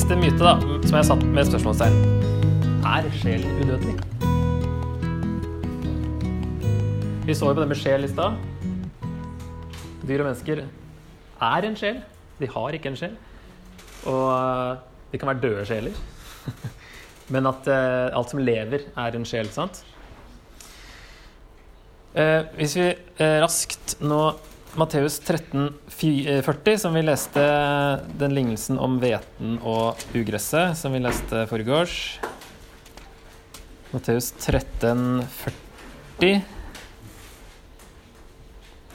siste myte da, som jeg satt med spørsmålstegn. Er sjel udødelig? Vi så jo på det med sjel i stad. Dyr og mennesker er en sjel. De har ikke en sjel. Og eh, de kan være døde sjeler. Men at uh, alt som lever, er en sjel. sant? Uh, hvis vi uh, raskt nå Matteus 13,40, eh, som vi leste den lignelsen om hveten og ugresset, som vi leste forgårs. Matteus 13,40.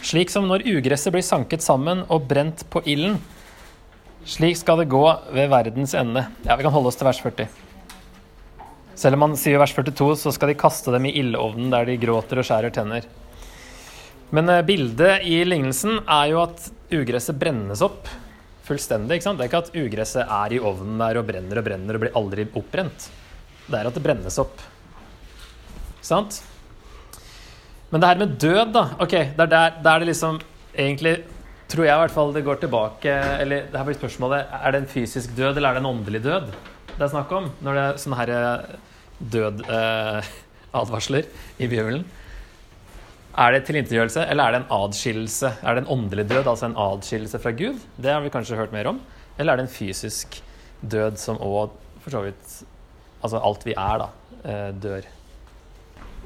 Slik som når ugresset blir sanket sammen og brent på ilden, slik skal det gå ved verdens ende. Ja, Vi kan holde oss til vers 40. Selv om man sier vers 42, så skal de kaste dem i ildovnen der de gråter og skjærer tenner. Men eh, bildet i lignelsen er jo at ugresset brennes opp fullstendig. ikke sant? Det er ikke at ugresset er i ovnen der og brenner og brenner og blir aldri oppbrent. Det er at det brennes opp. Ikke Sant? Men det her med død, da ok, det er der, der det liksom egentlig tror jeg i hvert fall det går tilbake Eller det her blir spørsmålet er det en fysisk død eller er det en åndelig død det er snakk om? Når det er sånne her død-advarsler eh, i Bibelen. Er det tilintetgjørelse, eller er det en adskillelse? Er det en åndelig død, altså en adskillelse fra Gud? Det har vi kanskje hørt mer om. Eller er det en fysisk død som òg for så vidt Altså alt vi er, da, eh, dør.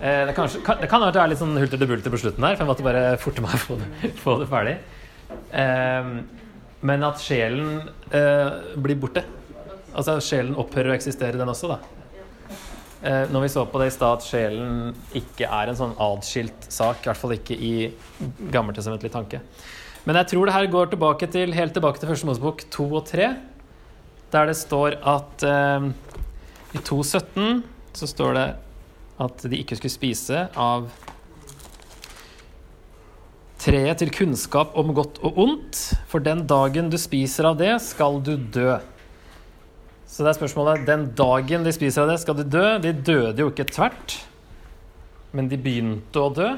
Eh, det, kanskje, kan, det kan være litt sånn hulter til bulter på slutten her, for jeg måtte bare forte meg å få få det ferdig. Eh, men at sjelen blir borte. Altså sjelen opphører å eksistere, den også, da. Eh, når vi så på det i stad, at sjelen ikke er en sånn adskilt sak, i hvert fall ikke i gammeltestamentlig tanke. Men jeg tror det her går tilbake til, helt tilbake til Første Mosebok 2 og 3, der det står at eh, i 2.17 så står det at de ikke skulle spise av treet til kunnskap om godt og ondt, for den dagen du spiser av det, skal du dø. Så det er spørsmålet Den dagen de spiser av det, skal de dø? De døde jo ikke tvert, men de begynte å dø.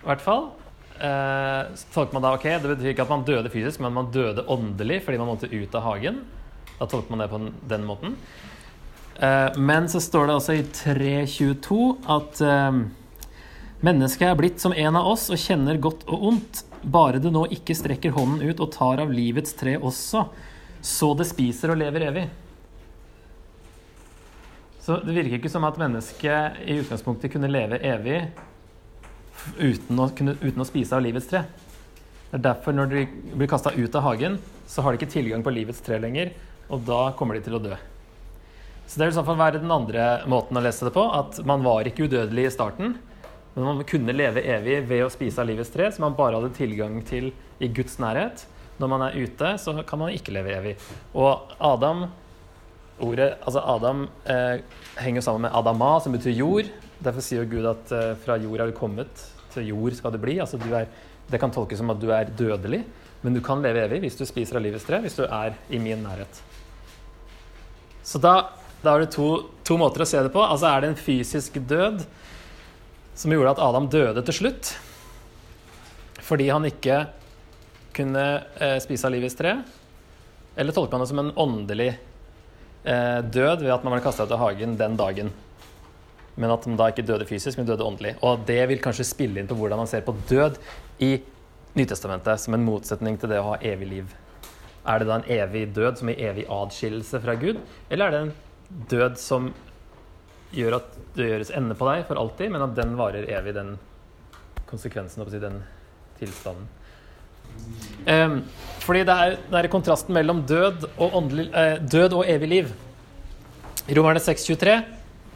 I hvert fall. Eh, så tolker man da ok, Det betyr ikke at man døde fysisk, men man døde åndelig fordi man måtte ut av hagen. Da tolker man det på den måten. Eh, men så står det også i 3.22 at eh, mennesket er blitt som en av oss og kjenner godt og ondt, bare det nå ikke strekker hånden ut og tar av livets tre også så det spiser og lever evig. Så det virker ikke som at mennesket i utgangspunktet kunne leve evig uten å, kunne, uten å spise av livets tre. Det er derfor når de blir kasta ut av hagen, så har de ikke tilgang på livets tre lenger, og da kommer de til å dø. Så det vil i så fall være den andre måten å lese det på, at man var ikke udødelig i starten, men man kunne leve evig ved å spise av livets tre, som man bare hadde tilgang til i Guds nærhet. Når man er ute, så kan man ikke leve evig. Og Adam ordet, altså Adam eh, henger sammen med Adama, som betyr jord. Derfor sier Gud at eh, fra jord er du kommet, til jord skal du bli. Altså, du er, det kan tolkes som at du er dødelig, men du kan leve evig hvis du spiser av livets tre, hvis du er i min nærhet. Så da, da er det to, to, måter å se det på. Altså er det en fysisk død som gjorde at Adam døde til slutt, fordi han ikke kunne eh, spise av livets tre? Eller tolker man det som en åndelig eh, død ved at man ble kasta ut av hagen den dagen? Men at man da ikke døde fysisk, men døde åndelig. Og det vil kanskje spille inn på hvordan man ser på død i Nytestamentet som en motsetning til det å ha evig liv. Er det da en evig død som i evig adskillelse fra Gud, eller er det en død som gjør at det gjøres ende på deg for alltid, men at den varer evig, den konsekvensen, den tilstanden? Um, fordi det er, det er kontrasten mellom død og, åndelig, uh, død og evig liv. I Romerne 6,23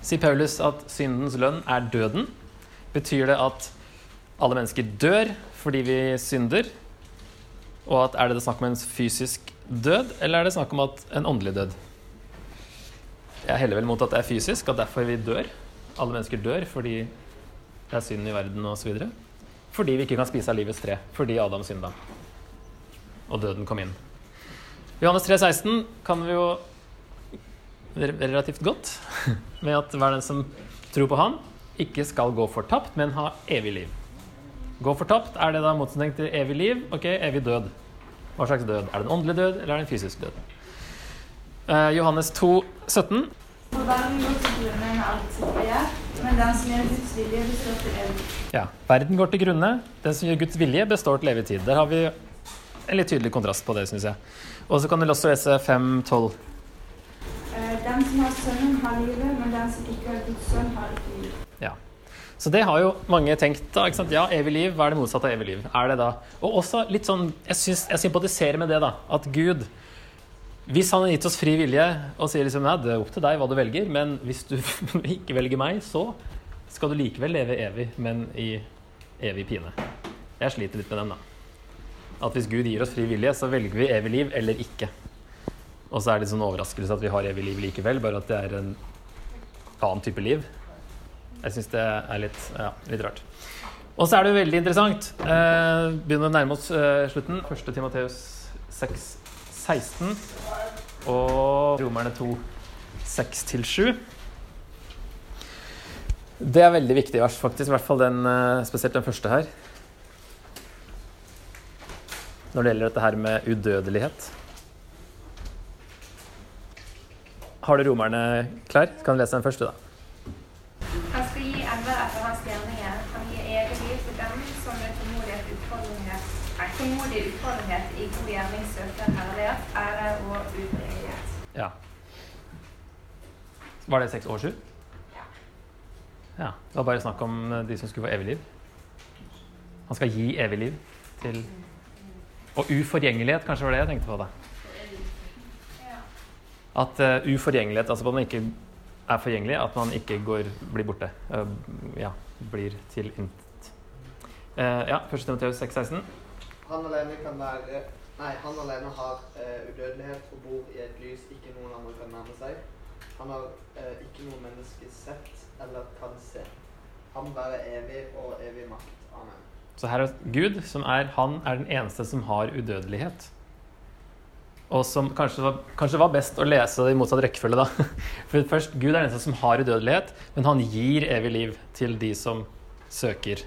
sier Paulus at syndens lønn er døden. Betyr det at alle mennesker dør fordi vi synder? Og at er det snakk om en fysisk død, eller er det snakk om en åndelig død? Jeg heller vel mot at det er fysisk, at derfor vi dør. Alle mennesker dør fordi det er synd i verden osv. Fordi vi ikke kan spise av livets tre. Fordi Adam synda. Og døden kom inn. Johannes 3, 16 kan vi jo relativt godt med at hver den som tror på Han, ikke skal gå fortapt, men ha evig liv. Gå fortapt, er det da motsetning til evig liv? Ok, evig død. Hva slags død? Er det en åndelig død, eller er det en fysisk død? Eh, Johannes 2, 17. For verden går grunne med alt sitt men den som gjør Guds vilje, består til evig. Ja. Verden går til grunne. Den som gjør Guds vilje, består til evig tid. Der har vi en litt tydelig kontrast på det, syns jeg. Og så kan du også lese 5, 12. Eh, Den som har Sønnen, har livet, men den som ikke har Guds sønn, har ikke liv. Ja. Så det har jo mange tenkt. da, ikke sant? Ja, evig liv, hva er det motsatte av evig liv? Er det da? Og også litt sånn, jeg, synes, jeg sympatiserer med det, da. At Gud Hvis han har gitt oss fri vilje og sier liksom, nei, det er opp til deg hva du velger, men hvis du ikke velger meg, så skal du likevel leve evig, men i evig pine. Jeg sliter litt med den, da. At hvis Gud gir oss fri vilje, så velger vi evig liv eller ikke. Og så er det sånn overraskelse at vi har evig liv likevel, bare at det er en annen type liv. Jeg syns det er litt, ja, litt rart. Og så er det jo veldig interessant. Eh, begynner å nærme oss eh, slutten. Første Timoteus 6, 16 og Romerne 2, 6-7. Det er veldig viktig vers, faktisk. I hvert fall den, eh, spesielt den første her. Når det gjelder dette her med udødelighet. Har du romerne klar? Kan du lese den første, da? Han skal gi enhver etter hans gjerninger. Han gir evig liv til dem som med tålmodighet utholdenhet, nei, tålmodig utholdenhet i god gjerning søker herlighet, ære og utbredelighet. Ja. Var det seks år sju? Ja. Det var bare snakk om eh, de som skulle få evig liv. Han skal gi evig liv til Og uforgjengelighet, kanskje var det jeg tenkte på. da. At uh, uforgjengelighet, altså at man ikke er forgjengelig, at man ikke går, blir borte. Uh, ja, blir til intet. Uh, ja, 1. Timoteus 6,16. Han alene kan være Nei, han alene har eh, udødelighet og bor i et lys ikke noen andre kan nærme seg. Han har eh, ikke noe menneske sett eller kan se. Han bærer evig og evig makt. Amen. Så her er Gud, som er Han er den eneste som har udødelighet. Og som kanskje var, kanskje var best å lese det i motsatt rekkefølge, da. For først, Gud er den eneste som har udødelighet, men han gir evig liv til de som søker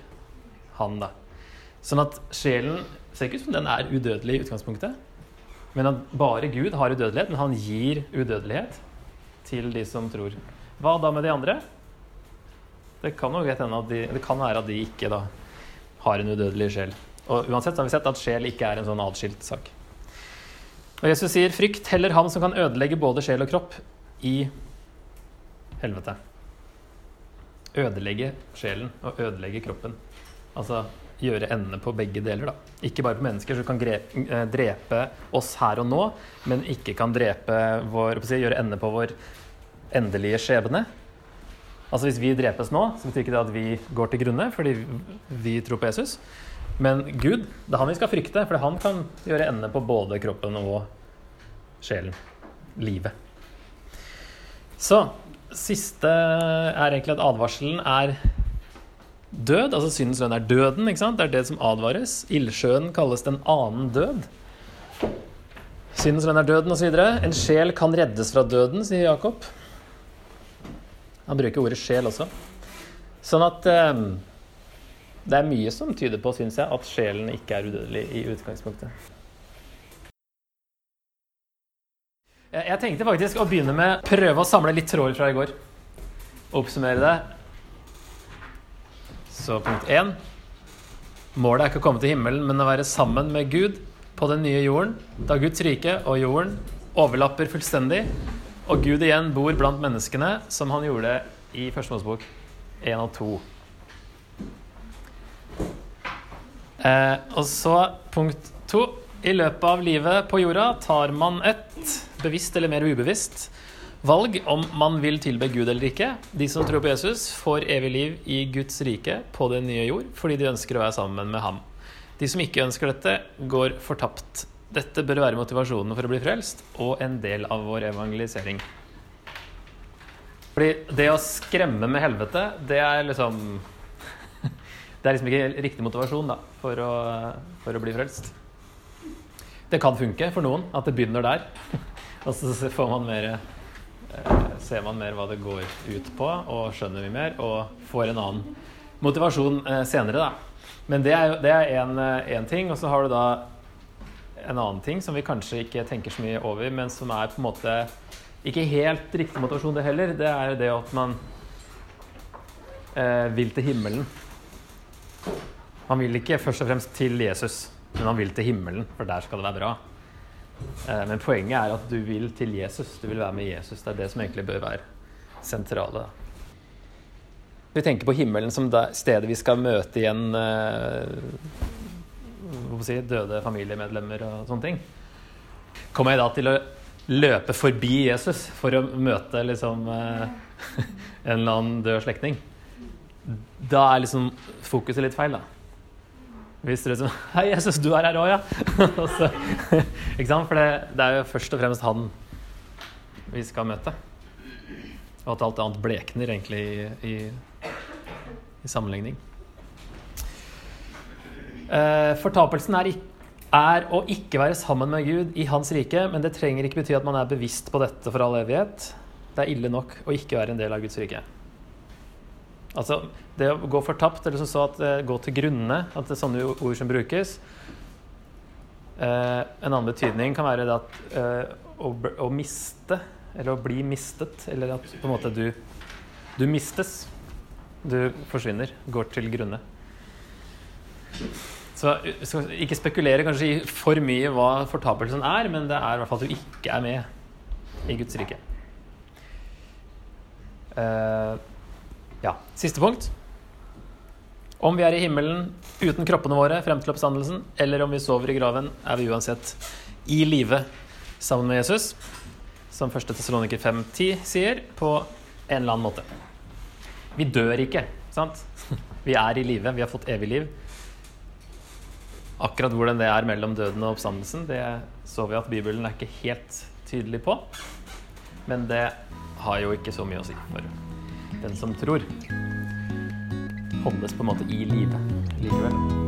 han, da. Sånn at sjelen ser ikke ut som den er udødelig i utgangspunktet, men at bare Gud har udødelighet, men han gir udødelighet til de som tror. Hva da med de andre? Det kan de, det kan være at de ikke da har en udødelig sjel. Og uansett har vi sett at sjel ikke er en sånn atskilt sak. Og Jesus sier, 'Frykt heller ham som kan ødelegge både sjel og kropp i helvete'. Ødelegge sjelen og ødelegge kroppen. Altså gjøre ende på begge deler, da. Ikke bare på mennesker som kan eh, drepe oss her og nå, men ikke kan drepe vår, gjøre ende på vår endelige skjebne. Altså Hvis vi drepes nå, så betyr ikke det at vi går til grunne fordi vi tror på Jesus. Men Gud, det er han vi skal frykte, for han kan gjøre ende på både kroppen og sjelen. Livet. Så siste er egentlig at advarselen er død. Altså syndens lønn er døden. ikke sant? Det er det som advares. Ildsjøen kalles den annen død. Syndens lønn er døden osv. En sjel kan reddes fra døden, sier Jakob. Han bruker ordet sjel også. Sånn at eh, det er mye som tyder på, syns jeg, at sjelen ikke er udødelig i utgangspunktet. Jeg tenkte faktisk å begynne med prøve å samle litt tråder fra i går. Oppsummere det. Så punkt én Målet er ikke å komme til himmelen, men å være sammen med Gud på den nye jorden, da Guds rike og jorden overlapper fullstendig, og Gud igjen bor blant menneskene, som han gjorde i Første Mosebok 1 og 2. Eh, og så punkt to. I løpet av livet på jorda tar man et, bevisst eller mer ubevisst, valg om man vil tilbe Gud eller ikke. De som tror på Jesus, får evig liv i Guds rike på den nye jord fordi de ønsker å være sammen med ham. De som ikke ønsker dette, går fortapt. Dette bør være motivasjonen for å bli frelst og en del av vår evangelisering. Fordi det å skremme med helvete, det er liksom Det er liksom ikke riktig motivasjon da, for å, for å bli frelst. Det kan funke for noen, at det begynner der. Og så får man mer, ser man mer hva det går ut på, og skjønner vi mer, og får en annen motivasjon eh, senere, da. Men det er det en, eh, ting. Og så har du da en annen ting som vi kanskje ikke tenker så mye over, men som er på en måte ikke helt riktig motivasjon, det heller. Det er det at man eh, vil til himmelen. Man vil ikke først og fremst til Jesus, men man vil til himmelen, for der skal det være bra. Eh, men poenget er at du vil til Jesus. Du vil være med Jesus. Det er det som egentlig bør være sentrale. Vi tenker på himmelen som det stedet vi skal møte igjen eh, si, døde familiemedlemmer og sånne ting. Kommer jeg da til å løpe forbi Jesus for å møte liksom eh, en eller annen død slektning? Da er liksom fokuset litt feil, da. Hvis du liksom Hei, Jesus, du er her òg, ja! Så- ikke sant? For det, det er jo først og fremst han vi skal møte. Og at alt annet blekner egentlig i, i, i sammenligning. Eh, fortapelsen er, er å ikke være sammen med Gud i Hans rike, men det trenger ikke bety at man er bevisst på dette for all evighet. Det er ille nok å ikke være en del av Guds rike. Altså, det å gå fortapt, eller som så at eh, gå til grunne, at det er sånne ord som brukes. Eh, en annen betydning kan være det at eh, å, å miste, eller å bli mistet, eller at på en måte du, du mistes. Du forsvinner, går til grunne. Så vi skal ikke spekulere kanskje i for mye hva fortapelsen er, men det er i hvert fall at du ikke er med i Guds rike. Eh, ja, siste punkt. Om vi er i himmelen uten kroppene våre frem til oppstandelsen, eller om vi sover i graven, er vi uansett i live sammen med Jesus, som 1. Tessaloniker 5.10 sier, på en eller annen måte. Vi dør ikke, sant? Vi er i live, vi har fått evig liv. Akkurat hvordan det er mellom døden og oppstandelsen, det så vi at Bibelen er ikke helt tydelig på. Men det har jo ikke så mye å si for den som tror, holdes på en måte i live likevel.